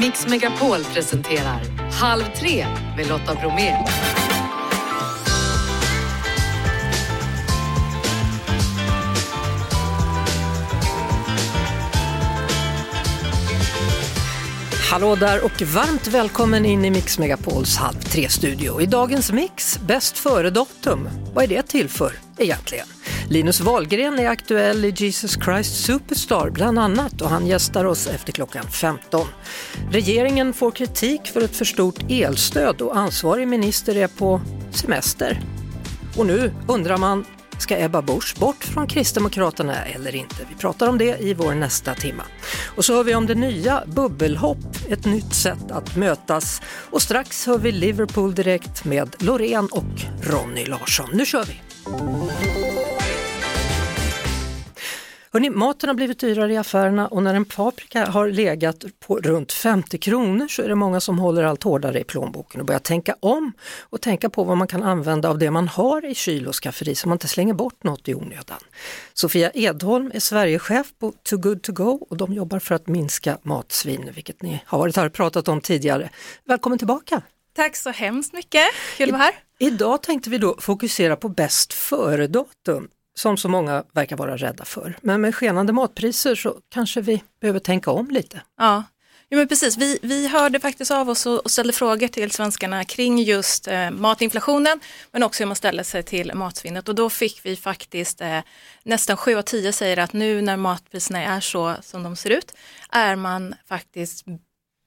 Mix Megapol presenterar Halv tre med Lotta Bromé. Hallå där och varmt välkommen in i Mix Megapols Halv tre-studio. I dagens mix, bäst före-datum. Vad är det till för egentligen? Linus Wahlgren är aktuell i Jesus Christ Superstar bland annat och han gästar oss efter klockan 15. Regeringen får kritik för ett för stort elstöd och ansvarig minister är på semester. Och nu undrar man, Ska Ebba Busch bort från Kristdemokraterna eller inte? Vi pratar om det i vår nästa timma. Och så hör vi om det nya bubbelhopp, ett nytt sätt att mötas. Och strax hör vi Liverpool direkt med Loreen och Ronny Larsson. Nu kör vi! Hörrni, maten har blivit dyrare i affärerna och när en paprika har legat på runt 50 kronor så är det många som håller allt hårdare i plånboken och börjar tänka om och tänka på vad man kan använda av det man har i kyl och skafferi så man inte slänger bort något i onödan. Sofia Edholm är Sverigechef på Too Good To Go och de jobbar för att minska matsvinn, vilket ni har varit här och pratat om tidigare. Välkommen tillbaka! Tack så hemskt mycket, kul att vara här. Idag tänkte vi då fokusera på bäst före-datum som så många verkar vara rädda för. Men med skenande matpriser så kanske vi behöver tänka om lite. Ja, Jo, men precis. Vi, vi hörde faktiskt av oss och, ställde frågor till svenskarna kring just eh, matinflationen men också hur man ställer sig till matsvinnet och då fick vi faktiskt eh, nästan 7 av 10 säger att nu när matpriserna är så som de ser ut är man faktiskt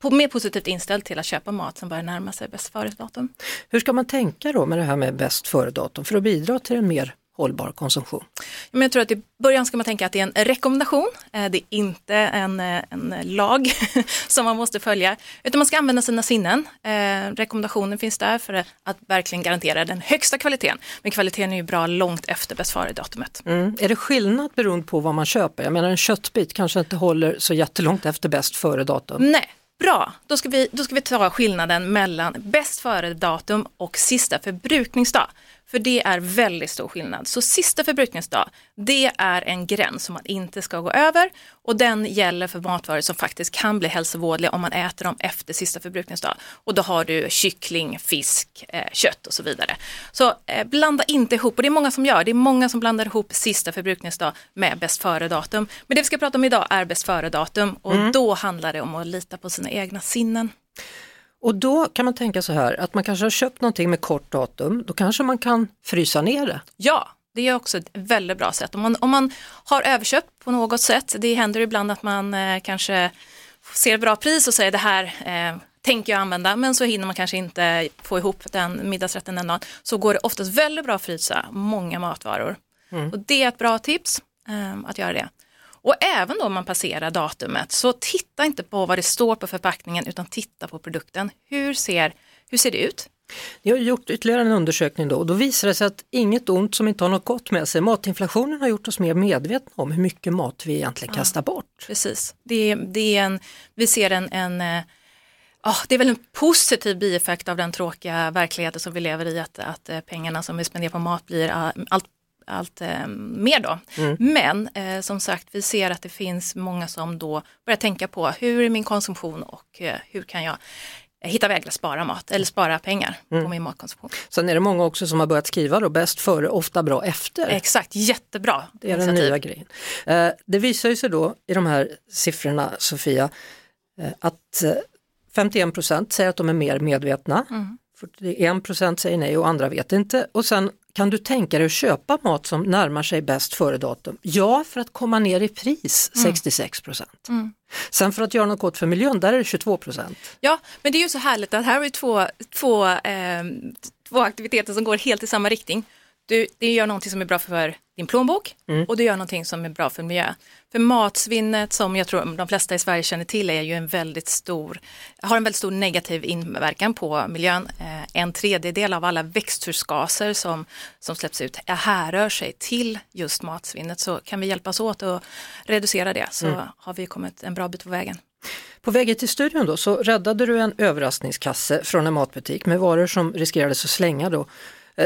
på, mer positivt inställd till att köpa mat som börjar närma sig bäst före-datum. Hur ska man tänka då med det här med bäst före-datum för att bidra till en mer hållbar konsumtion? Men jag tror att i början ska man tänka att det är en rekommendation. Eh, det är inte en, eh, en lag som man måste följa, utan man ska använda sina sinnen. Eh, rekommendationen finns där för att verkligen garantera den högsta kvaliteten. Men kvaliteten är ju bra långt efter bäst före-datumet. Mm. Är det skillnad beroende på vad man köper? Jag menar en köttbit kanske inte håller så jättelångt efter bäst före-datum. Nej, Bra, då ska, vi, då ska vi ta skillnaden mellan bäst före-datum och sista förbrukningsdag. För det är väldigt stor skillnad. Så sista förbrukningsdag, det är en gräns som man inte ska gå över och den gäller för matvaror som faktiskt kan bli hälsovådliga om man äter dem efter sista förbrukningsdag. Och då har du kyckling, fisk, eh, kött och så vidare. Så eh, blanda inte ihop, och det är många som gör, det är många som blandar ihop sista förbrukningsdag med bäst före-datum. Men det vi ska prata om idag är bäst före-datum och mm. då handlar det om att lita på sina egna sinnen. Och då kan man tänka så här att man kanske har köpt någonting med kort datum, då kanske man kan frysa ner det. Ja, det är också ett väldigt bra sätt. Om man, om man har överköpt på något sätt, det händer ibland att man eh, kanske ser bra pris och säger det här eh, tänker jag använda, men så hinner man kanske inte få ihop den middagsrätten den dagen, så går det oftast väldigt bra att frysa många matvaror. Mm. Och det är ett bra tips eh, att göra det. Och även då om man passerar datumet så titta inte på vad det står på förpackningen utan titta på produkten. Hur ser, hur ser det ut? Ni har gjort ytterligare en undersökning då och då visar det sig att inget ont som inte har något gott med sig. Matinflationen har gjort oss mer medvetna om hur mycket mat vi egentligen ja, kastar bort. Precis, det, det är en, vi ser en, en Oh, det är väl en positiv bieffekt av den tråkiga verkligheten som vi lever i, att, att eh, pengarna som vi spenderar på mat blir eh, allt allt eh, mer då. Mm. Men eh, som sagt, vi ser att det finns många som då börjar tänka på hur är min konsumtion och eh, hur kan jag hitta vägar att spara mat eller spara pengar mm. på min matkonsumtion. Sen är det många också som har börjat skriva då bäst före, ofta bra efter. Exakt, jättebra. Det är den nya grejen. Eh, det visar sig då i de här siffrorna Sofia eh, att 51 procent säger att de är mer medvetna. Mm. 41 säger nej och andra vet inte. Och sen kan du tänka dig att köpa mat som närmar sig bäst före datum? Ja, för att komma ner i pris, 66 mm. procent. Mm. Sen för att göra något gott för miljön, där är det 22 procent. Ja, men det är ju så härligt att här har vi två, två, eh, två aktiviteter som går helt i samma riktning. Du, det gör någonting som är bra för din plånbok mm. och du gör någonting som är bra för miljö. För matsvinnet som jag tror de flesta i Sverige känner till är ju en väldigt stor, har en väldigt stor negativ inverkan på miljön. Eh, en tredjedel av alla växthusgaser som, som släpps ut härrör sig till just matsvinnet. Så kan vi hjälpas åt att reducera det så mm. har vi kommit en bra bit på vägen. På vägen till studion då så räddade du en överraskningskasse från en matbutik med varor som riskerades att slänga då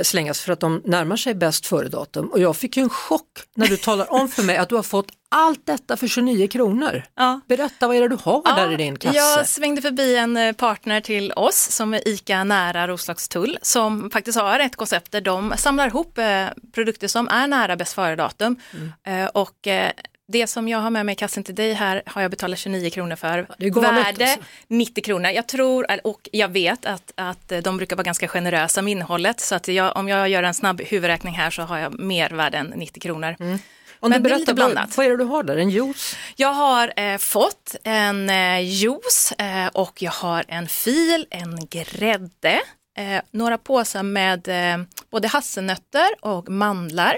slängas för att de närmar sig bäst före-datum. Och jag fick ju en chock när du talar om för mig att du har fått allt detta för 29 kronor. Ja. Berätta, vad är det du har där i din kasse? Jag svängde förbi en eh, partner till oss som är ICA nära Roslagstull som faktiskt har ett koncept där de samlar ihop eh, produkter som är nära bäst före-datum. Mm. Eh, och eh, det som jag har med mig i kassen till dig här har jag betalat 29 kronor för. det galet, Värde alltså. 90 kronor. Jag tror och jag vet att, att de brukar vara ganska generösa med innehållet så att jag, om jag gör en snabb huvudräkning här så har jag mer värde än 90 kronor. Mm. Om Men du berättar, blandat. vad är det du har där? En juice? Jag har eh, fått en eh, juice eh, och jag har en fil, en grädde, eh, några påsar med eh, både hasselnötter och mandlar.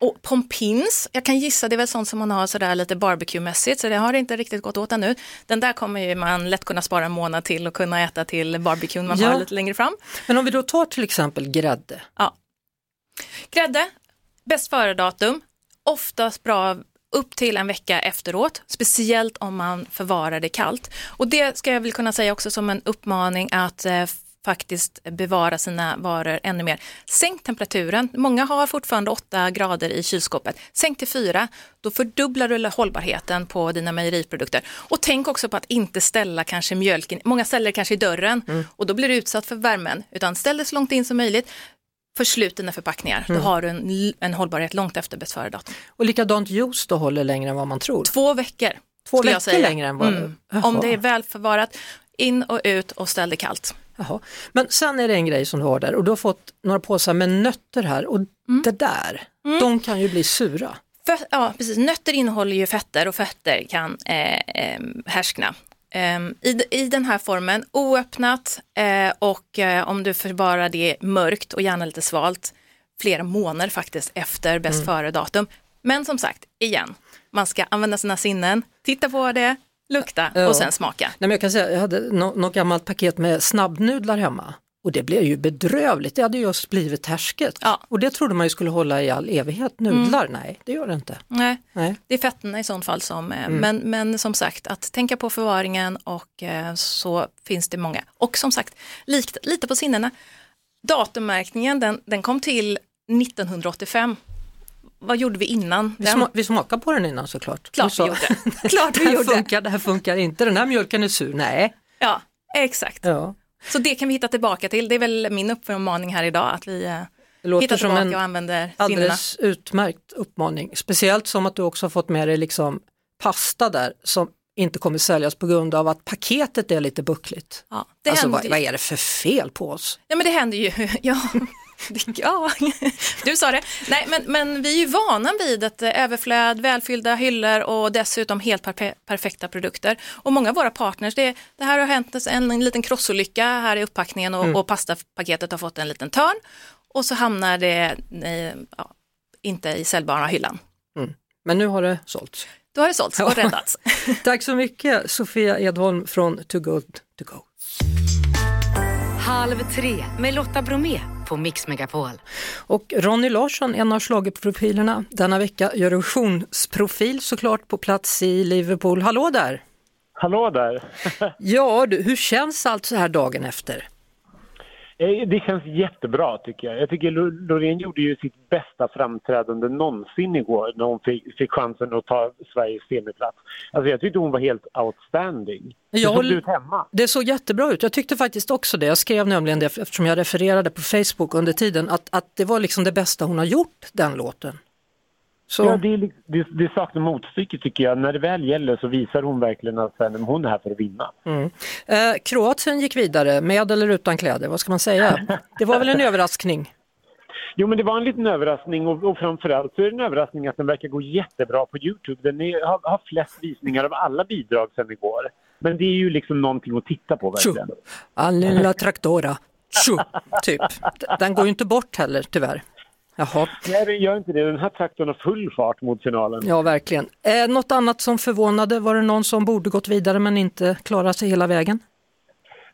Och pompins, jag kan gissa det är väl sånt som man har sådär lite barbecue-mässigt så det har inte riktigt gått åt ännu. Den där kommer ju man lätt kunna spara en månad till och kunna äta till barbecuen man Ja. har lite längre fram. Men om vi då tar till exempel grädde. Ja. Grädde, bäst före-datum, oftast bra upp till en vecka efteråt, speciellt om man förvarar det kallt. Och det ska jag väl kunna säga också som en uppmaning att eh, faktiskt bevara sina varor ännu mer. Sänk temperaturen, många har fortfarande 8 grader i kylskåpet. Sänk till 4, då fördubblar du hållbarheten på dina mejeriprodukter. Och tänk också på att inte ställa kanske mjölken, många ställer kanske i dörren och då blir du utsatt för värmen, utan ställ det så långt in som möjligt. Förslut dina förpackningar, då har du en, en hållbarhet långt efter bäst före-datum. Och likadant juice då håller längre än vad man tror. Två veckor. Två veckor längre än vad- Mm. Om det är väl förvarat, in och ut och ställ det kallt. Jaha. Men sen är det en grej som du har där och du har fått några påsar med nötter här och Mm. det där, de kan ju bli sura. Fö- ja, precis. Nötter innehåller ju fetter och fetter kan eh, eh, härskna. Ehm, i, I den här formen, oöppnat eh, och eh, om du förvarar det mörkt och gärna lite svalt, flera månader faktiskt efter bäst Mm. före-datum. Men som sagt, igen, man ska använda sina sinnen, titta på det, lukta och sen smaka. Nej, men jag kan säga, jag hade nå- något gammalt paket med snabbnudlar hemma och det blev ju bedrövligt, det hade just blivit härsket. Ja. Mm. Och det trodde man ju skulle hålla i all evighet, nudlar, nej det gör det inte. Nej, Nej. Det är fetterna i sånt fall som, eh, Mm. men, men som sagt att tänka på förvaringen och eh, så finns det många. Och som sagt, likt, lite på sinnena. Datummärkningen den, den kom till 1985. Vad gjorde vi innan? Vi, sma- vi smakade på den innan såklart. klart sa, vi gjorde. klart det vi gjorde. funkar, det här funkar inte, den här mjölken är sur, nej. Ja, exakt. Ja. Så det kan vi hitta tillbaka till. Det är väl min uppmaning här idag att vi eh, Det låter hittar som tillbaka en och använder sinnena. alldeles utmärkt uppmaning, speciellt som att du också har fått med dig liksom pasta där som inte kommer säljas på grund av att paketet är lite buckligt. Ja, det Alltså vad, vad är det för fel på oss? Ja men det händer ju. Ja, ja. du sa det. Nej men, men vi är ju vana vid ett eh, överflöd, välfyllda hyllor och dessutom helt perfe- perfekta produkter. Och många av våra partners, det, det här har hänt en, en liten krossolycka här i upppackningen och, och pastapaketet har fått en liten törn och så hamnar det i, ja, inte i säljbara hyllan. Men nu har det sålts. Då har det sålts och räddats. Tack så mycket Sofia Edholm från Too Good To Go. Halv tre med Lotta Bromé på Mix Megapol. Och Ronny Larsson, en av schlagerprofilerna denna vecka, Eurovisionsprofil såklart på plats i Liverpool. Hallå där! Hallå där! Ja du, hur känns allt så här dagen efter? Eh, Det känns jättebra tycker jag. Jag tycker Lo- Loreen gjorde ju sitt bästa framträdande någonsin igår när hon fick, fick chansen att ta Sveriges semiplats. Alltså jag tyckte hon var helt outstanding. Jag såg det ut hemma? Det såg jättebra ut. Jag tyckte faktiskt också det. Jag skrev nämligen det eftersom jag refererade på Facebook under tiden att, att det var liksom det bästa hon har gjort, den låten. Så, Ja, det, är li- det, det saknar motstycke tycker jag. När det väl gäller så visar hon verkligen att hon är här för att vinna. eh, Kroatien gick vidare, med eller utan kläder, vad ska man säga? Det var väl en överraskning? Jo, men det var en liten överraskning och, och framförallt så är det en överraskning att den verkar gå jättebra på Youtube. Den är, har, har flest visningar av alla bidrag sedan igår. Men det är ju liksom någonting att titta på verkligen. Alila traktora, tjo, typ. Den går ju inte bort heller tyvärr. Jaha, Nej, den gör inte det. Den här traktorn har full fart mot finalen. ja verkligen. Eh, något annat som förvånade, var det någon som borde gått vidare men inte klarade sig hela vägen?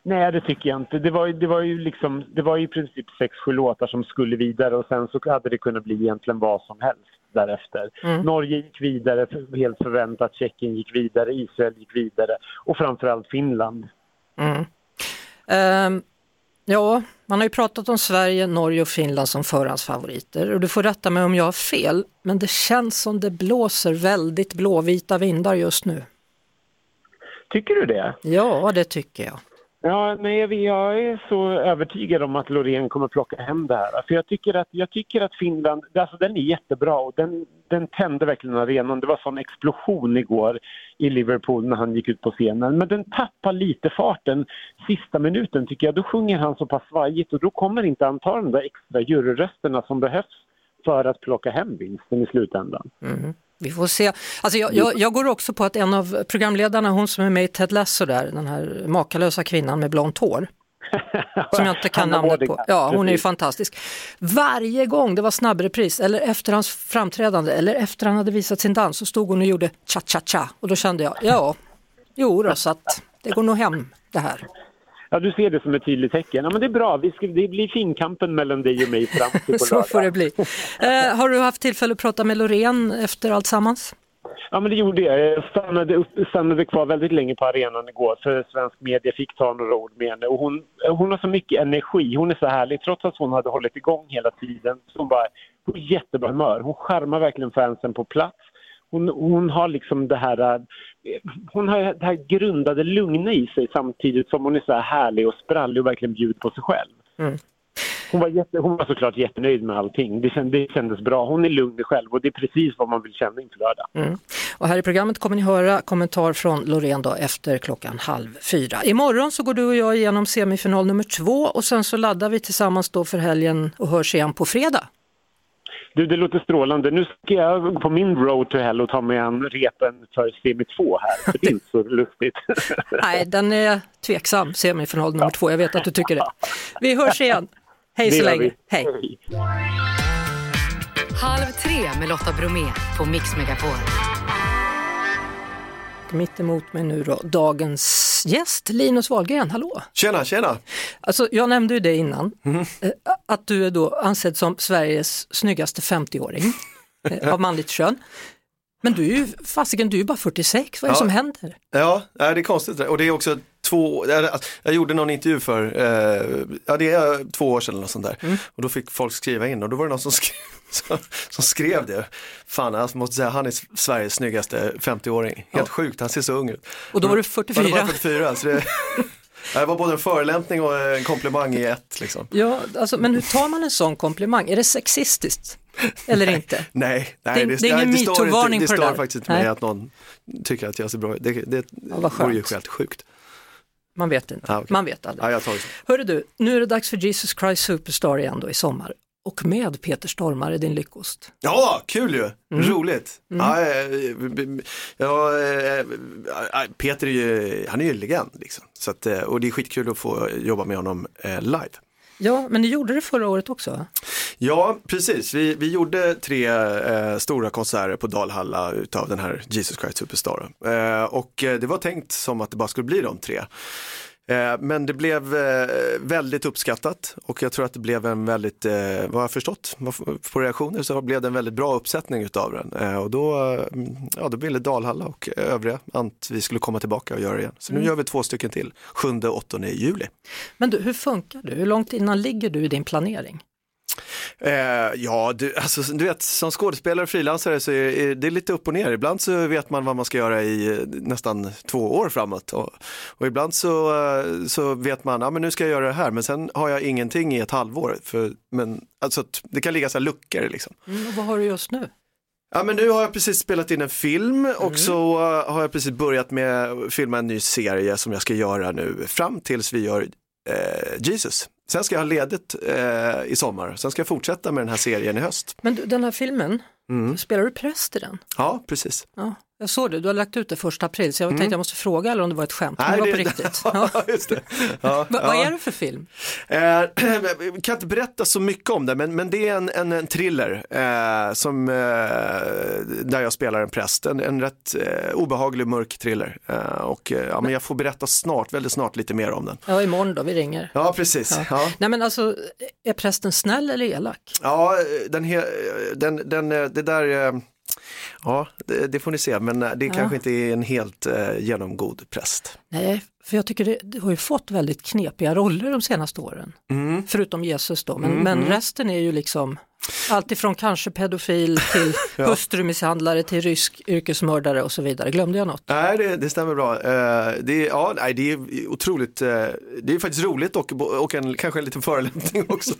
Nej, det tycker jag inte. Det var, ju- det var ju liksom, det var i princip sex, sju låtar som skulle vidare och sen så hade det kunnat bli egentligen vad som helst därefter. Norge gick vidare, helt förväntat. Tjeckien gick vidare, Israel gick vidare och framförallt Finland. Ehm, Ja, man har ju pratat om Sverige, Norge och Finland som förhandsfavoriter och du får rätta mig om jag har fel, men det känns som det blåser väldigt blåvita vindar just nu. Tycker du det? Ja, det tycker jag. Ja, nej, jag är så övertygad om att Loreen kommer plocka hem det här. För jag tycker att, jag tycker att Finland, alltså den är jättebra och den, den tände verkligen arenan. Det var sån explosion igår i Liverpool när han gick ut på scenen. Men den tappar lite farten sista minuten tycker jag. Då sjunger han så pass svajigt och då kommer inte han ta de där extra juryrösterna som behövs för att plocka hem vinsten i slutändan. Mm. Vi får se. Alltså jag, jag, jag, går också på att en av programledarna, hon som är med i Ted Lasso där, den här makalösa kvinnan med blont hår. som jag inte kan namnet på. Ja, hon är ju fantastisk. Varje gång det var snabbrepris eller efter hans framträdande eller efter han hade visat sin dans så stod hon och gjorde cha-cha-cha och då kände jag, ja, jo då, så att det går nog hem det här. Ja, du ser det som ett tydligt tecken. Ja, men det är bra. Vi ska, det blir finkampen mellan dig och mig fram till på Så får det bli. Eh, har du haft tillfälle att prata med Loreen efter allt sammans? Ja, men det gjorde jag. Jag stannade, upp, stannade kvar väldigt länge på arenan igår för svensk media fick ta några ord med henne. Och hon, hon har så mycket energi. Hon är så härlig. Trots att hon hade hållit igång hela tiden så hon bara på jättebra humör. Hon skärmar verkligen fansen på plats. Hon, hon, har liksom det här, hon har det här grundade lugna i sig samtidigt som hon är så här härlig och sprallig och verkligen bjuder på sig själv. Mm. Hon, var jätte, hon var såklart jättenöjd med allting. Det kändes, det kändes bra. Hon är lugn själv och det är precis vad man vill känna inför lördag. Mm. Och här i programmet kommer ni höra kommentar från Loreen då efter klockan halv fyra. Imorgon så går du och jag igenom semifinal nummer två och sen så laddar vi tillsammans då för helgen och hörs igen på fredag. Du, det låter strålande. Nu ska jag på min road to hell och ta mig an repen för semi 2 här. För det är inte så lustigt. Nej, den är tveksam, semifinal nummer två. Jag vet att du tycker det. Vi hörs igen. Hej så länge. Hej. Halv tre med Lotta Bromé på Mix Megapol. Mitt emot mig nu då, dagens gäst Linus Wahlgren, hallå! Tjena, tjena! Alltså, jag nämnde ju det innan, mm. att du är då ansedd som Sveriges snyggaste 50-åring eh, av manligt kön. Men du är ju, fasiken, du är bara 46, vad är det som händer? Ja, det är konstigt och det är också två, jag gjorde någon intervju för, eh, ja det är två år sedan eller något sånt där. Mm. Och då fick folk skriva in och då var det någon som skrev, som, som skrev det. Fan, jag måste säga han är Sveriges snyggaste 50-åring. Helt ja. sjukt, han ser så ung ut. Och då var du 44? Ja, då var 44 så det, det var både en förolämpning och en komplimang i ett. Liksom. Ja, alltså, men hur tar man en sån komplimang? Är det sexistiskt? Eller nej, inte? Nej, nej det, det, är ingen metoo-varning på det där. Det står faktiskt inte mig att någon tycker att jag ser bra ut. Det, det ja, vore ju helt sjukt. Man vet inte, ah, okay. man vet aldrig. Tar Hörru du, nu är det dags för Jesus Christ Superstar igen då i sommar. Och med Peter Stormare, din lyckost. Ja, kul ju! Mm. Roligt! Mm. Ja, ja, ja, Peter är ju, han är ju legend liksom. Så att, och det är skitkul att få jobba med honom eh, live. Ja, men ni gjorde det förra året också? Ja, precis. Vi, vi gjorde tre eh, stora konserter på Dalhalla utav den här Jesus Christ Superstar. Eh, och eh, det var tänkt som att det bara skulle bli de tre. Eh, men det blev eh, väldigt uppskattat och jag tror att det blev en väldigt, eh, vad jag förstått på reaktioner så blev det en väldigt bra uppsättning utav den. Och då, ja, då ville Dalhalla och övriga att vi skulle komma tillbaka och göra det igen. Så nu mm. gör vi två stycken till, 7-8 juli. Men du, hur funkar det? Hur långt innan ligger du i din planering? Eh, ja, du, alltså, du vet som skådespelare och frilansare så är det lite upp och ner. Ibland så vet man vad man ska göra i eh, nästan två år framåt och, och ibland så, eh, så vet man, ja men nu ska jag göra det här men sen har jag ingenting i ett halvår. För, men, alltså, det kan ligga så här luckor liksom. Mm, och vad har du just nu? Ja men nu har jag precis spelat in en film och mm. så uh, har jag precis börjat med att filma en ny serie som jag ska göra nu fram tills vi gör uh, Jesus. Sen ska jag ha ledigt eh, i sommar, sen ska jag fortsätta med den här serien i höst. Men du, den här filmen, mm. spelar du präst i den? Ja, precis. Ja, jag såg det, du har lagt ut det första april så jag mm. tänkte jag måste fråga eller om det var ett skämt. Nej, det var på riktigt. ja, just det. Ja, Va, ja. Vad är det för film? Eh, kan inte berätta så mycket om det men, men det är en, en, en thriller eh, som, eh, där jag spelar en präst. En, en rätt eh, obehaglig mörk thriller. Eh, och, eh, ja, men jag får berätta snart, väldigt snart lite mer om den. Ja, imorgon då, vi ringer. Ja, precis. Ja. Nej men alltså, är prästen snäll eller elak? Ja, den, den, den, det där Ja, det, det får ni se, men eh, det kanske inte är en helt eh, genomgod präst. Nej, för jag tycker det, det har ju fått väldigt knepiga roller de senaste åren. Mm. Förutom Jesus då, men, men resten är ju liksom alltifrån kanske pedofil till hustrumisshandlare till rysk yrkesmördare och så vidare. Glömde jag något? Nej, det, det stämmer bra. Eh, det, är, ja, nej, det är otroligt, eh, det är faktiskt roligt och, och en, kanske en liten förolämpning också.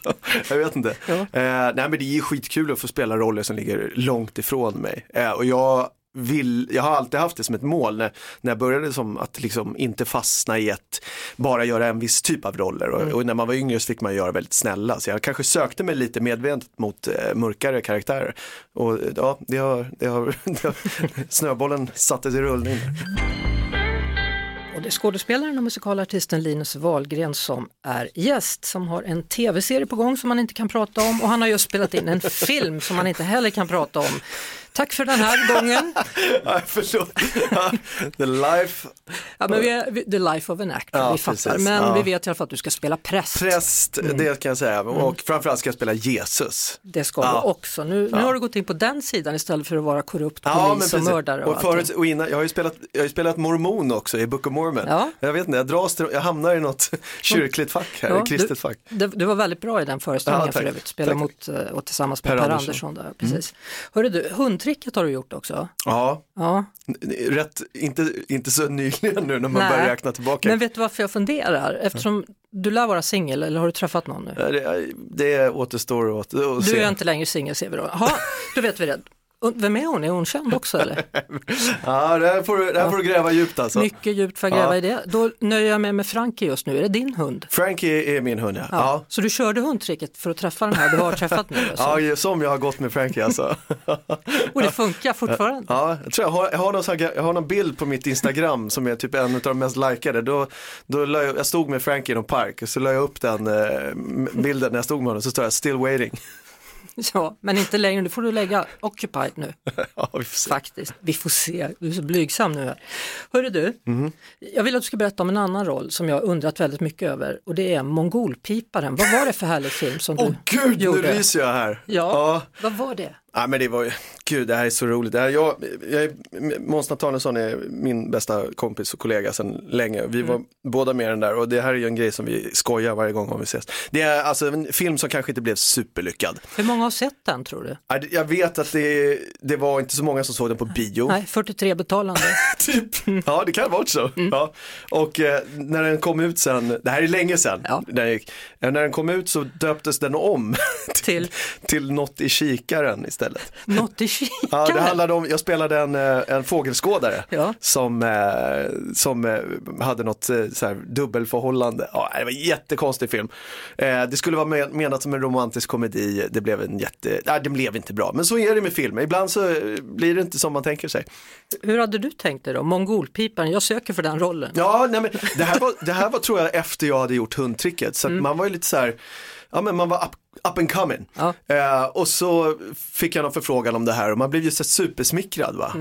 jag vet inte. Ja. Eh, nej, men det är skitkul att få spela roller som ligger långt ifrån mig. Och jag vill, jag har alltid haft det som ett mål när, när jag började som att liksom inte fastna i ett, bara göra en viss typ av roller. Och, och när man var yngre så fick man göra väldigt snälla. Så jag kanske sökte mig lite medvetet mot eh, mörkare karaktärer. Och ja, det har, det har, det har snöbollen sattes i rullning. Och det är skådespelaren och musikalartisten Linus Wahlgren som är gäst, som har en tv-serie på gång som man inte kan prata om. Och han har just spelat in en film som man inte heller kan prata om. Tack för den här gången. Ja, förlåt. The life Ja, men vi är, the life of an actor, Ja, vi fattar. precis. Men Ja. vi vet i alla fall att du ska spela präst. präst, det kan jag säga. Och framförallt ska jag spela Jesus. Det ska Ja. du också. Nu, nu har du gått in på den sidan istället för att vara korrupt polis och mördare. Och Och förut, och innan, jag har ju spelat, jag har spelat mormon också i Book of Mormon. Ja. Jag vet inte, jag dras till, jag hamnar i något kyrkligt fack här, kristet du, fack. du, du var väldigt bra i den föreställningen för övrigt. Spela Tack. mot, eh, och tillsammans med Per Per, Andersson. Andersson. där, precis. Hörru du, hundtricket har du gjort också. Ja, Ja. rätt, inte, inte så nyligen nu när man Nej. börjar räkna tillbaka. Men vet du varför jag funderar? Eftersom du lär vara singel eller har du träffat någon nu? Det, det återstår att, att Du se. är inte längre singel ser vi då. Ja, då vet vi det. Vem är hon? Är hon känd också eller? Ja, det här får du, det här får du gräva djupt alltså. Mycket djupt för att gräva Ja. i det. Då nöjer jag mig med Frankie just nu. Är det din hund? Frankie är min hund ja. Ja. ja. Så du körde hundtricket för att träffa den här du har träffat nu? Alltså. Ja, som jag har gått med Frankie alltså. Och det funkar fortfarande? Ja, jag tror jag har, jag har, någon, här- jag har någon bild på mitt Instagram som är typ en av de mest likade. Då, då jag, jag stod med Frankie i någon park och så la jag upp den eh, bilden när jag stod med honom så står jag still waiting. Ja, men inte längre. Nu får du lägga occupied nu. ja, vi får se. Faktiskt. Vi får se. Du är så blygsam nu. Här. Hörru du, Mhm. jag vill att du ska berätta om en annan roll som jag undrat väldigt mycket över och det är Mongolpiparen. Vad var det för härlig film som Åh du gud, gjorde? nu ryser jag här. Ja, vad var det? Ja men det var ju, gud det här är så roligt. Det här, jag, jag, Måns Nathanaelsson är min bästa kompis och kollega sedan länge. Vi var båda med i den där och det här är ju en grej som vi skojar varje gång om vi ses. Det är alltså en film som kanske inte blev superlyckad. Hur många har sett den tror du? Ja, Jag vet att det, det var inte så många som såg den på bio. Nej, 43 betalande. Typ. Ja, det kan vara så. Ja. Och eh, när den kom ut sen, det här är länge sedan, Ja. när, den gick, när den kom ut så döptes den om Till till något i kikaren istället. något i kikaren. Ja, det handlade om, jag spelade en, eh, en fågelskådare Ja. som, eh, som eh, hade något så här, dubbelförhållande. Ja, det var en jättekonstig film. Det skulle vara men- menat som en romantisk komedi, det blev en jätte, nej, det blev inte bra. Men så är det med filmer, ibland så blir det inte som man tänker sig. Hur hade du tänkt dig då? Mongolpiparen, jag söker för den rollen. Ja, nej, men det, här var, det här var tror jag efter jag hade gjort hundtricket, så att man var ju lite så här, ja men man var up, up and coming. Ja. Eh, och så fick jag någon förfrågan om det här och man blev ju så supersmickrad va.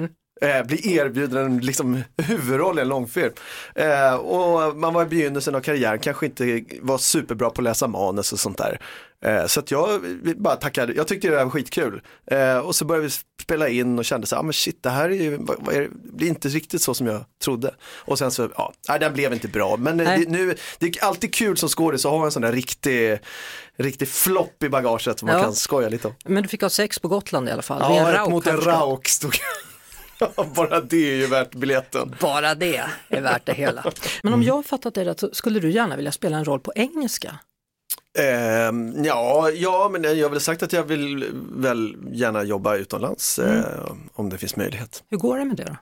Eh, bli erbjuden en liksom, huvudroll i en långfilm. Eh, och man var i begynnelsen av karriären, kanske inte var superbra på att läsa manus och sånt där. Eh, så att jag bara tackade, jag tyckte det var skitkul. Eh, och så började vi spela in och kände så här, ah, men shit det här är ju, är det? blir inte riktigt så som jag trodde. Och sen så, ja, nej, den blev inte bra. Men det, nu, det är alltid kul som skådis att ha en sån där riktig, riktig flopp i bagaget som man Ja. kan skoja lite om. Men du fick ha sex på Gotland i alla fall. Ja, rauk, mot en förstått. rauk stod Bara det är ju värt biljetten. Bara det är värt det hela. Men om jag har fattat det rätt så skulle du gärna vilja spela en roll på engelska? Ehm, ja, ja, men jag har väl sagt att jag vill väl gärna jobba utomlands eh, om det finns möjlighet. Hur går det med det då?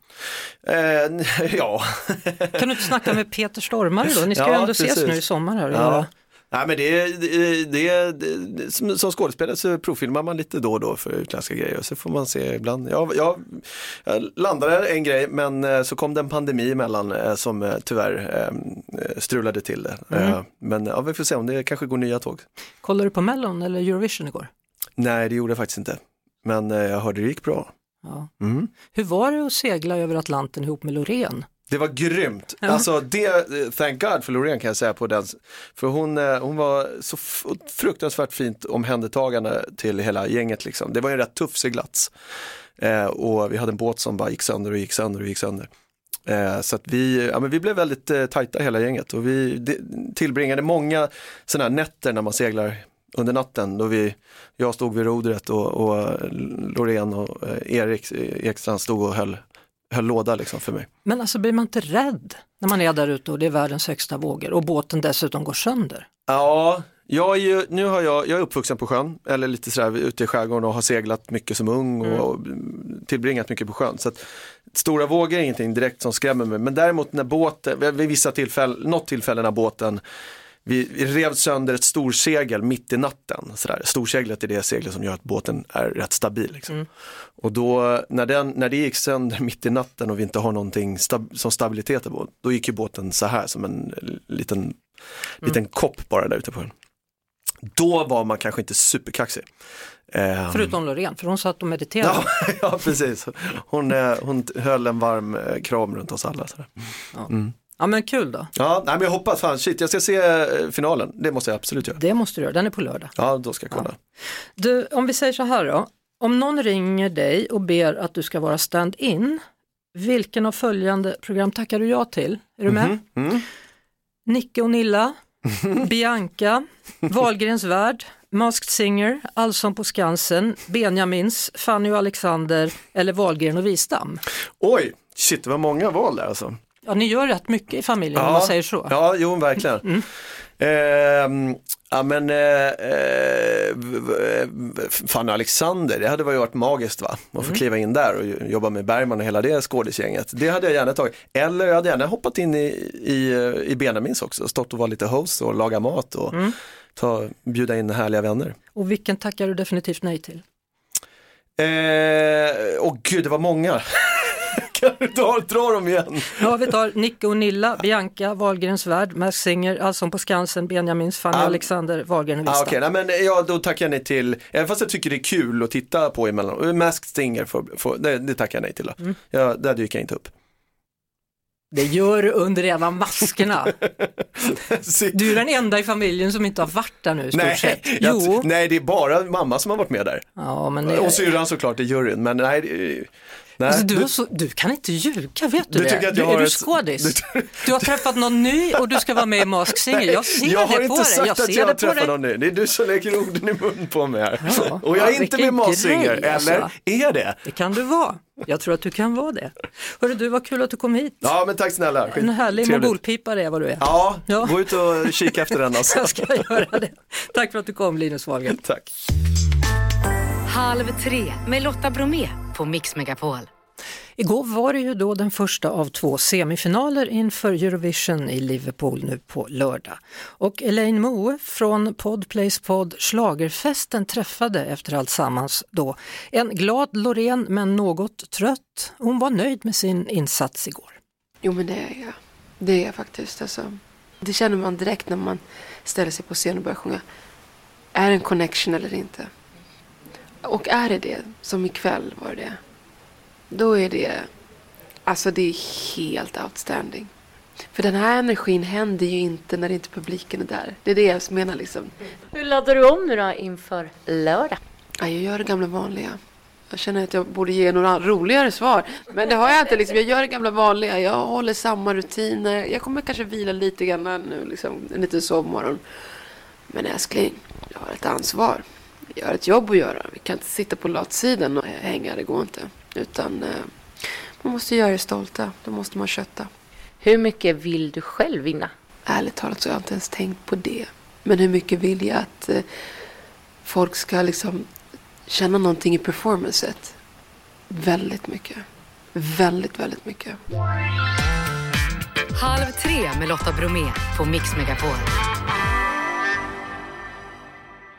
Eh, ja. Kan du inte snacka med Peter Stormare då? Ni ska ju Ja, ändå ses precis. nu i sommar här. och Ja. Nej men det, det, det, det som, som skådespelare så provfilmar man lite då och då för utländska grejer så får man se ibland. Jag, jag, jag landade en grej men eh, så kom det en pandemi emellan eh, som eh, tyvärr eh, strulade till det. Eh, Men ja, vi får se om det kanske går nya tåg. Kollade du på Mellon eller Eurovision igår? Nej det gjorde jag faktiskt inte. Men jag hörde det gick bra. Ja. Mm. Hur var det att segla över Atlanten ihop med Loreen? Det var grymt. Alltså det, thank God för Loreen kan jag säga på den. För hon, eh, hon var så fruktansvärt fint omhändertagande till hela gänget liksom. Det var en rätt tuff seglats. Eh, och vi hade en båt som bara gick sönder och gick sönder och gick sönder. Eh, så att vi, ja, men vi blev väldigt eh, tajta hela gänget och vi de, tillbringade många sådana här nätter när man seglar under natten då vi, jag stod vid rodret och, och Loreen och eh, Erik Ekstrand stod och höll, höll låda liksom för mig. Men alltså blir man inte rädd när man är där ute och det är världens högsta vågor och båten dessutom går sönder? Ja, jag är ju, nu har jag, jag är uppvuxen på sjön, eller lite sådär ute i skärgården och har seglat mycket som ung och mm. tillbringat mycket på sjön. Så att, stora vågor är ingenting direkt som skrämmer mig, men däremot när båten, vid vissa tillfällen, något tillfälle när båten vi, vi rev sönder ett storsegel mitt i natten. Sådär. Storseglet är det seglet som gör att båten är rätt stabil. Liksom. Mm. Och då när, den, när det gick sönder mitt i natten och vi inte har någonting stab, som stabilitet på, då gick ju båten så här som en liten, mm. liten kopp bara där ute på den. Då var man kanske inte superkaxig. Um, Förutom Loreen, för hon satt och mediterade. Ja, ja precis. Hon, eh, hon höll en varm eh, kram runt oss alla. Ja. Mm. Ja men kul då. Ja, nej, men jag hoppas, fan shit, jag ska se eh, finalen. Det måste jag absolut göra. Det måste du göra, den är på lördag. Ja, då ska jag kolla. Ja. Du, om vi säger så här då, om någon ringer dig och ber att du ska vara stand-in, vilken av följande program tackar du ja till? Är du med? Mm -hmm. mm. Nicke och Nilla, Bianca, Wahlgrens värld, Masked Singer, Allsång på Skansen, Benjamins, Fanny och Alexander eller Wahlgren och Wistam. Oj, shit det var många val där alltså. Ja, ni gör rätt mycket i familjen ja, om man säger så. Ja, jo verkligen. Mm. Eh, ja men eh, eh, Fanny Alexander, det hade varit magiskt va? Att få mm. kliva in där och jobba med Bergman och hela det skådisgänget. Det hade jag gärna tagit. Eller jag hade gärna hoppat in i, i, i Benjamins också, stått och vara lite host och laga mat och mm. ta, bjuda in härliga vänner. Och vilken tackar du definitivt nej till? Eh, och gud, det var många. Ta, dra dem igen? Ja, vi tar Nicke och Nilla, Bianca, Wahlgrens värld, Mask Singer, Allsång på Skansen, Benjamins, Fanny ah, Alexander, Wahlgren och Lista. Ah, okay, men ja, då tackar jag nej till, även fast jag tycker det är kul att titta på emellan, Mask Singer, för, för, det, det tackar jag nej till. Då. Mm. Ja, där dyker jag inte upp. Det gör du under en av maskerna. Du är den enda i familjen som inte har varit där nu nej, sett. Jo. nej, det är bara mamma som har varit med där. Ja, men det... Och syrran såklart i juryn, men nej. Nej, alltså, du, du, så, du, kan inte ljuga, vet du, du det? Du, är du skådis? Du, du, har träffat någon ny och du ska vara med i Mask Singer. Jag ser jag det på dig. Jag har inte sagt att jag har träffat någon ny. Det är du som lägger orden i mun på mig här. Ja, och jag är ja, inte med i Mask Singer, alltså. eller? Är det? Det kan du vara. Jag tror att du kan vara det. Hörru du, vad kul att du kom hit. Ja, men tack snälla. Skit. En härlig mogulpipare är vad du är. Ja, ja, gå ut och kika efter den alltså. jag ska göra det. Tack för att du kom Linus Wahlgren. Tack. Halv tre med Lotta Bromé på Mix Megapol. Igår var det ju då den första av två semifinaler inför Eurovision i Liverpool nu på lördag. Och Elaine Moe från Podplays podd Slagerfesten träffade efter allt sammans då en glad Loreen men något trött. Hon var nöjd med sin insats igår. Jo men det är jag. Det är jag faktiskt. Alltså, det känner man direkt när man ställer sig på scen och börjar sjunga. Är det en connection eller inte? Och är det det, som ikväll var det då är det, alltså det är helt outstanding. För den här energin händer ju inte när inte publiken är där. Det är det jag menar liksom. Hur laddar du om nu då inför lördag? Ja, jag gör det gamla vanliga. Jag känner att jag borde ge några roligare svar. Men det har jag inte. Liksom. Jag gör det gamla vanliga. Jag håller samma rutiner. Jag kommer kanske vila lite grann nu, liksom, en liten sovmorgon. Men älskling, jag har ett ansvar. Jag har ett jobb att göra. Vi kan inte sitta på latsidan och hänga. Det går inte. Utan eh, man måste göra det stolta. Då måste man kötta. Hur mycket vill du själv vinna? Ärligt talat så har jag inte ens tänkt på det. Men hur mycket vill jag att eh, folk ska liksom känna någonting i performancet? Väldigt mycket. Väldigt, väldigt mycket. Halv tre med Lotta Bromé på Mix Megapol.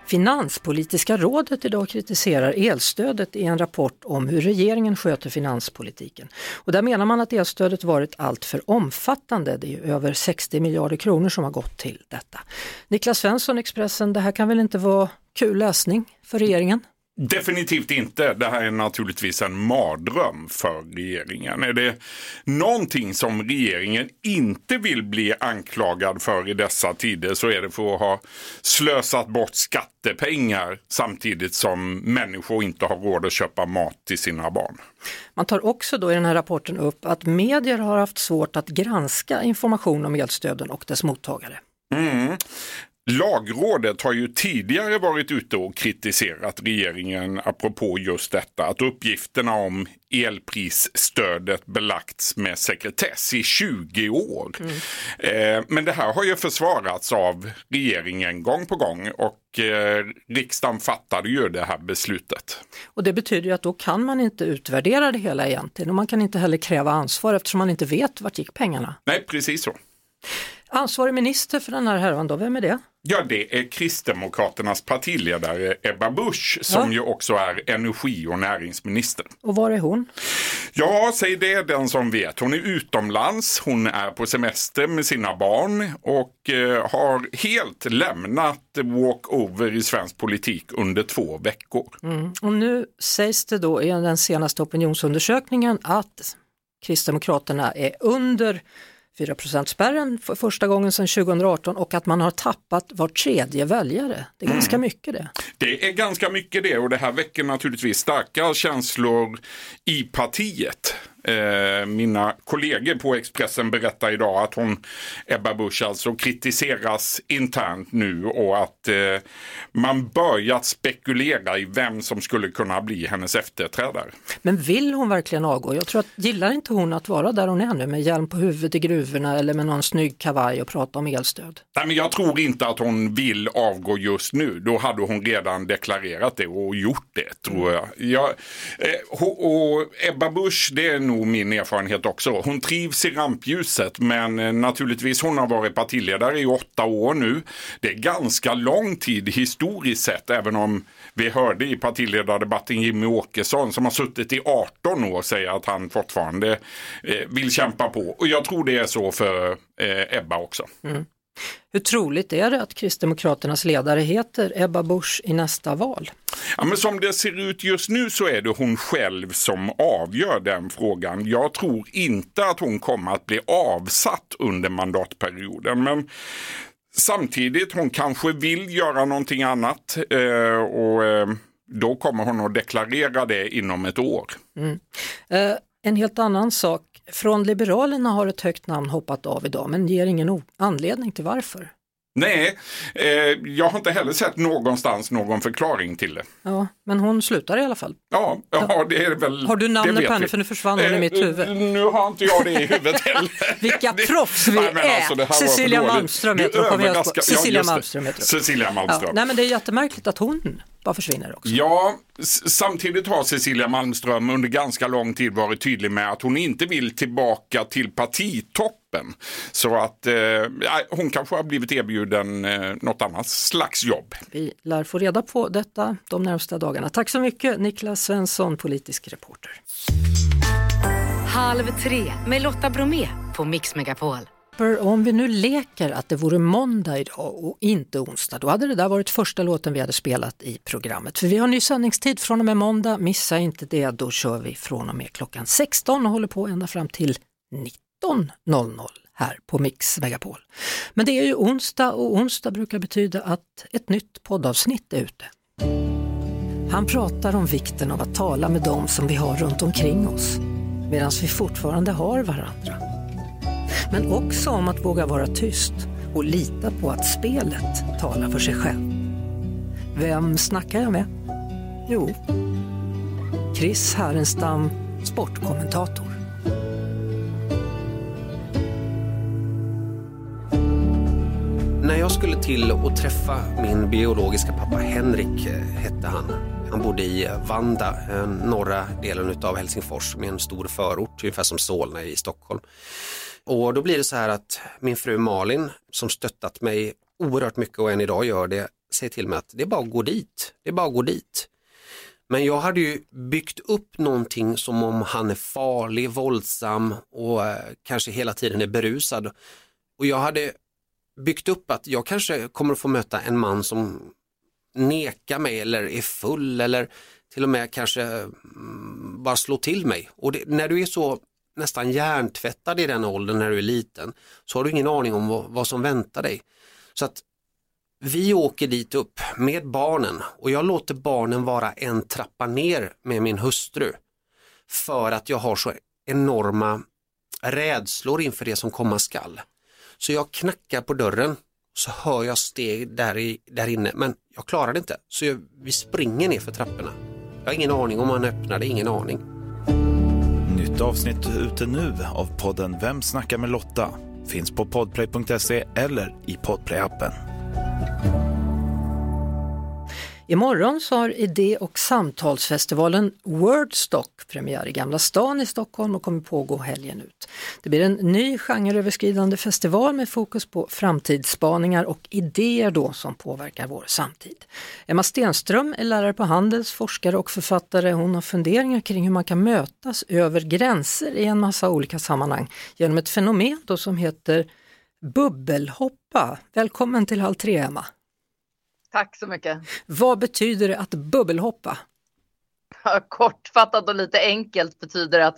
Finanspolitiska rådet idag kritiserar elstödet i en rapport om hur regeringen sköter finanspolitiken. Och där menar man att elstödet varit alltför omfattande. Det är över 60 miljarder kronor som har gått till detta. Niklas Svensson, Expressen, det här kan väl inte vara kul läsning för regeringen? Definitivt inte. Det här är naturligtvis en mardröm för regeringen. Är det någonting som regeringen inte vill bli anklagad för i dessa tider så är det för att ha slösat bort skattepengar samtidigt som människor inte har råd att köpa mat till sina barn. Man tar också då i den här rapporten upp att medier har haft svårt att granska information om elstöden och dess mottagare. Mm. Lagrådet har ju tidigare varit ute och kritiserat regeringen apropå just detta att uppgifterna om elprisstödet belagts med sekretess i 20 år. Mm. Eh, men det här har ju försvarats av regeringen gång på gång och eh, riksdagen fattade ju det här beslutet. Och det betyder ju att då kan man inte utvärdera det hela egentligen och man kan inte heller kräva ansvar eftersom man inte vet vart gick pengarna. Nej, precis så. Ansvarig minister för den här härvan då, vem är det? Ja, det är Kristdemokraternas partiledare Ebba Busch som ja. ju också är energi och näringsminister. Och var är hon? Ja, säg det den som vet. Hon är utomlands, hon är på semester med sina barn och eh, har helt lämnat walkover i svensk politik under två veckor. Mm. Och nu sägs det då i den senaste opinionsundersökningen att Kristdemokraterna är under 4 spärren för första gången sedan 2018 och att man har tappat var tredje väljare. Det är ganska mm. mycket det. Det är ganska mycket det och det här väcker naturligtvis starka känslor i partiet. Eh, mina kollegor på Expressen berättar idag att hon, Ebba Busch, alltså kritiseras internt nu och att eh, man börjat spekulera i vem som skulle kunna bli hennes efterträdare. Men vill hon verkligen avgå? Jag tror att, gillar inte hon att vara där hon är nu med hjälm på huvudet i gruvorna eller med någon snygg kavaj och prata om elstöd? Nej, men jag tror inte att hon vill avgå just nu. Då hade hon redan deklarerat det och gjort det, tror jag. jag eh, och Ebba Busch, det är nog nog min erfarenhet också. Hon trivs i rampljuset men eh, naturligtvis hon har varit partiledare i åtta år nu. Det är ganska lång tid historiskt sett även om vi hörde i partiledardebatten Jimmy Åkesson som har suttit i 18 år säga att han fortfarande eh, vill kämpa på. Och jag tror det är så för eh, Ebba också. Mm. Hur troligt är det att Kristdemokraternas ledare heter Ebba Busch i nästa val? Ja, men som det ser ut just nu så är det hon själv som avgör den frågan. Jag tror inte att hon kommer att bli avsatt under mandatperioden. Men samtidigt, hon kanske vill göra någonting annat eh, och eh, då kommer hon att deklarera det inom ett år. Mm. Eh, en helt annan sak från Liberalerna har ett högt namn hoppat av idag men ger ingen anledning till varför. Nej, eh, jag har inte heller sett någonstans någon förklaring till det. Ja, men hon slutar i alla fall. Ja, ja det är väl. Har du namnet på henne? För nu försvann hon eh, i mitt huvud. Nu har inte jag det i huvudet heller. Vilka proffs vi nej, alltså, är! Cecilia Malmström heter hon. Cecilia Malmström heter Cecilia Malmström. Ja, nej, men det är jättemärkligt att hon bara försvinner också. Ja, samtidigt har Cecilia Malmström under ganska lång tid varit tydlig med att hon inte vill tillbaka till partitoppen. Så att eh, hon kanske har blivit erbjuden eh, något annat slags jobb. Vi lär få reda på detta de närmsta dagarna. Tack så mycket Niklas Svensson, politisk reporter. Halv tre med Lotta Bromé på Mix Megapol. Om vi nu leker att det vore måndag idag och inte onsdag, då hade det där varit första låten vi hade spelat i programmet. För vi har ny sändningstid från och med måndag, missa inte det, då kör vi från och med klockan 16 och håller på ända fram till 19.00 här på Mix Megapol. Men det är ju onsdag och onsdag brukar betyda att ett nytt poddavsnitt är ute. Han pratar om vikten av att tala med dem som vi har runt omkring oss, medan vi fortfarande har varandra. Men också om att våga vara tyst och lita på att spelet talar för sig själv. Vem snackar jag med? Jo, Chris Härenstam, sportkommentator. När jag skulle till och träffa min biologiska pappa Henrik, eh, hette han. Han bodde i Vanda, eh, norra delen av Helsingfors med en stor förort, ungefär som Solna i Stockholm. Och då blir det så här att min fru Malin som stöttat mig oerhört mycket och än idag gör det, säger till mig att det är bara att gå dit. Det är bara att gå dit. Men jag hade ju byggt upp någonting som om han är farlig, våldsam och eh, kanske hela tiden är berusad. Och jag hade byggt upp att jag kanske kommer att få möta en man som, nekar mig eller är full eller till och med kanske mm, bara slå till mig. Och det, när du är så nästan hjärntvättad i den åldern när du är liten så har du ingen aning om vad, vad som väntar dig. Så att vi åker dit upp med barnen och jag låter barnen vara en trappa ner med min hustru. För att jag har så enorma rädslor inför det som komma skall. Så jag knackar på dörren så hör jag steg där, i, där inne men jag klarar det inte. Så jag, vi springer ner för trapporna. Jag har ingen aning om han öppnade, ingen aning. Nytt avsnitt ute nu av podden Vem snackar med Lotta? Finns på podplay.se eller i podplayappen. Imorgon så har idé och samtalsfestivalen Wordstock premiär i Gamla stan i Stockholm och kommer pågå helgen ut. Det blir en ny genreöverskridande festival med fokus på framtidsspaningar och idéer då som påverkar vår samtid. Emma Stenström är lärare på Handels, forskare och författare. Hon har funderingar kring hur man kan mötas över gränser i en massa olika sammanhang genom ett fenomen då som heter bubbelhoppa. Välkommen till Halv tre Emma! Tack så mycket. Vad betyder det att bubbelhoppa? Kortfattat och lite enkelt betyder det att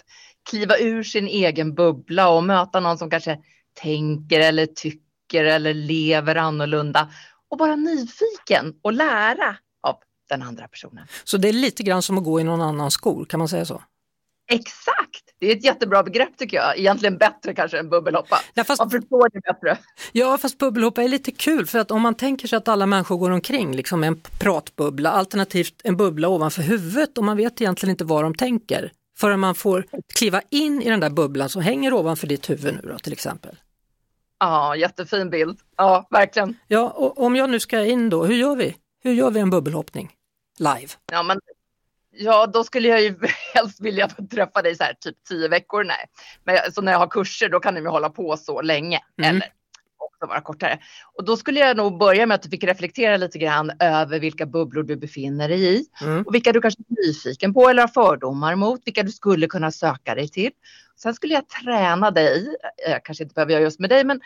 kliva ur sin egen bubbla och möta någon som kanske tänker eller tycker eller lever annorlunda och vara nyfiken och lära av den andra personen. Så det är lite grann som att gå i någon annans skor, kan man säga så? Exakt! Det är ett jättebra begrepp tycker jag. Egentligen bättre kanske än bubbelhoppa. Ja, fast... Man förstår det bättre. Ja, fast bubbelhoppa är lite kul för att om man tänker sig att alla människor går omkring liksom en pratbubbla, alternativt en bubbla ovanför huvudet och man vet egentligen inte vad de tänker förrän man får kliva in i den där bubblan som hänger ovanför ditt huvud nu då till exempel. Ja, jättefin bild. Ja, verkligen. Ja, och om jag nu ska in då, hur gör vi? Hur gör vi en bubbelhoppning live? Ja, men Ja, då skulle jag ju helst vilja träffa dig så här typ tio veckor. Nej, men så när jag har kurser då kan de ju hålla på så länge. Mm. Eller också vara kortare. Och då skulle jag nog börja med att du fick reflektera lite grann över vilka bubblor du befinner dig i. Mm. Och vilka du kanske är nyfiken på eller har fördomar mot. Vilka du skulle kunna söka dig till. Sen skulle jag träna dig, jag kanske inte behöver göra just med dig, men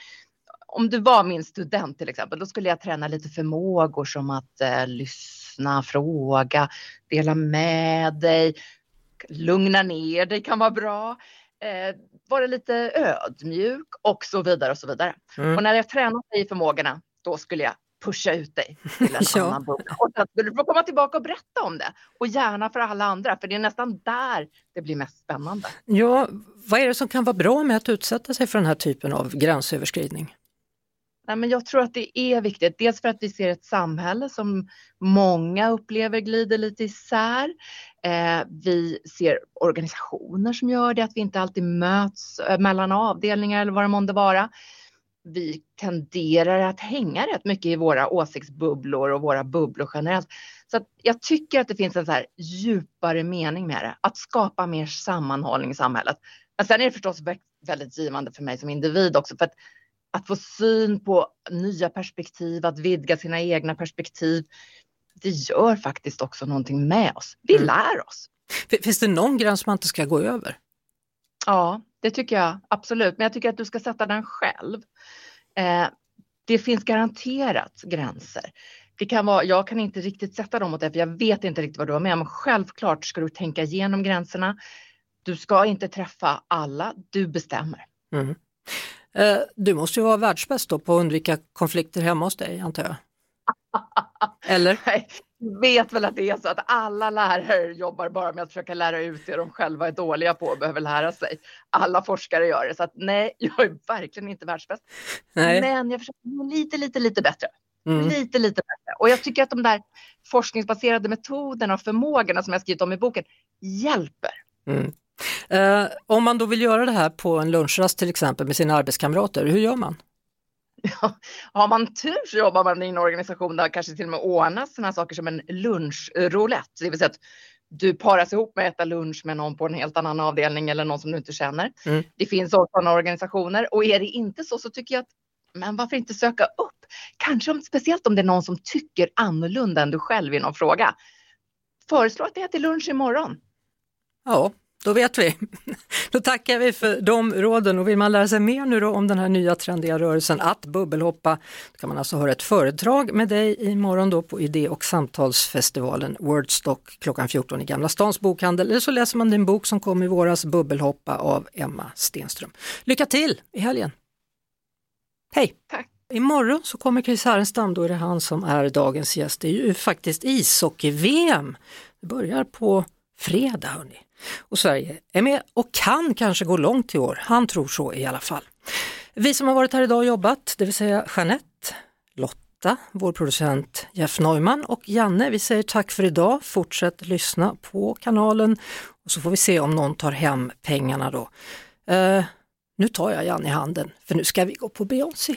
om du var min student till exempel, då skulle jag träna lite förmågor som att eh, lyssna, fråga, dela med dig, lugna ner dig kan vara bra, eh, vara lite ödmjuk och så vidare och så vidare. Mm. Och när jag tränat dig i förmågorna, då skulle jag pusha ut dig till en ja. annan bok. Och sen skulle du få komma tillbaka och berätta om det. Och gärna för alla andra, för det är nästan där det blir mest spännande. Ja, vad är det som kan vara bra med att utsätta sig för den här typen av gränsöverskridning? Nej, men jag tror att det är viktigt. Dels för att vi ser ett samhälle som många upplever glider lite isär. Eh, vi ser organisationer som gör det, att vi inte alltid möts eh, mellan avdelningar eller vad det månde vara. Vi tenderar att hänga rätt mycket i våra åsiktsbubblor och våra bubblor generellt. Så att jag tycker att det finns en så här djupare mening med det, att skapa mer sammanhållning i samhället. Men sen är det förstås väldigt givande för mig som individ också, för att att få syn på nya perspektiv, att vidga sina egna perspektiv. Det gör faktiskt också någonting med oss. Vi mm. lär oss. Finns det någon gräns man inte ska gå över? Ja, det tycker jag absolut. Men jag tycker att du ska sätta den själv. Eh, det finns garanterat gränser. Det kan vara, jag kan inte riktigt sätta dem åt dig, för jag vet inte riktigt vad du har med. Men självklart ska du tänka igenom gränserna. Du ska inte träffa alla, du bestämmer. Mm. Eh, du måste ju vara världsbäst då på att undvika konflikter hemma hos dig antar jag? Eller? Jag vet väl att det är så att alla lärare jobbar bara med att försöka lära ut det de själva är dåliga på och behöver lära sig. Alla forskare gör det, så att nej, jag är verkligen inte världsbäst. Nej. Men jag försöker bli lite, lite, lite bättre. Mm. Lite, lite bättre. Och jag tycker att de där forskningsbaserade metoderna och förmågorna som jag skrivit om i boken hjälper. Mm. Eh, om man då vill göra det här på en lunchrast till exempel med sina arbetskamrater, hur gör man? Ja, har man tur så jobbar man i en organisation där kanske till och med ordnas sådana saker som en lunchroulette. Det vill säga att du paras ihop med att äta lunch med någon på en helt annan avdelning eller någon som du inte känner. Mm. Det finns sådana organisationer och är det inte så så tycker jag att men varför inte söka upp? Kanske om, speciellt om det är någon som tycker annorlunda än du själv i någon fråga. Föreslå att det äter lunch imorgon. Ja, då vet vi. Då tackar vi för de råden och vill man lära sig mer nu då om den här nya trendiga rörelsen att bubbelhoppa, då kan man alltså höra ett föredrag med dig imorgon då på idé och samtalsfestivalen Wordstock klockan 14 i Gamla Stans bokhandel eller så läser man din bok som kom i våras, Bubbelhoppa av Emma Stenström. Lycka till i helgen! Hej! Tack. Imorgon så kommer Chris Härenstam, då är det han som är dagens gäst. Det är ju faktiskt ishockey-VM. Det börjar på fredag hörni. Och Sverige är med och kan kanske gå långt i år. Han tror så i alla fall. Vi som har varit här idag och jobbat, det vill säga Jeanette, Lotta, vår producent Jeff Neumann och Janne, vi säger tack för idag. Fortsätt lyssna på kanalen och så får vi se om någon tar hem pengarna då. Uh, nu tar jag Janne i handen för nu ska vi gå på Beyoncé.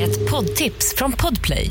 Ett poddtips från Podplay.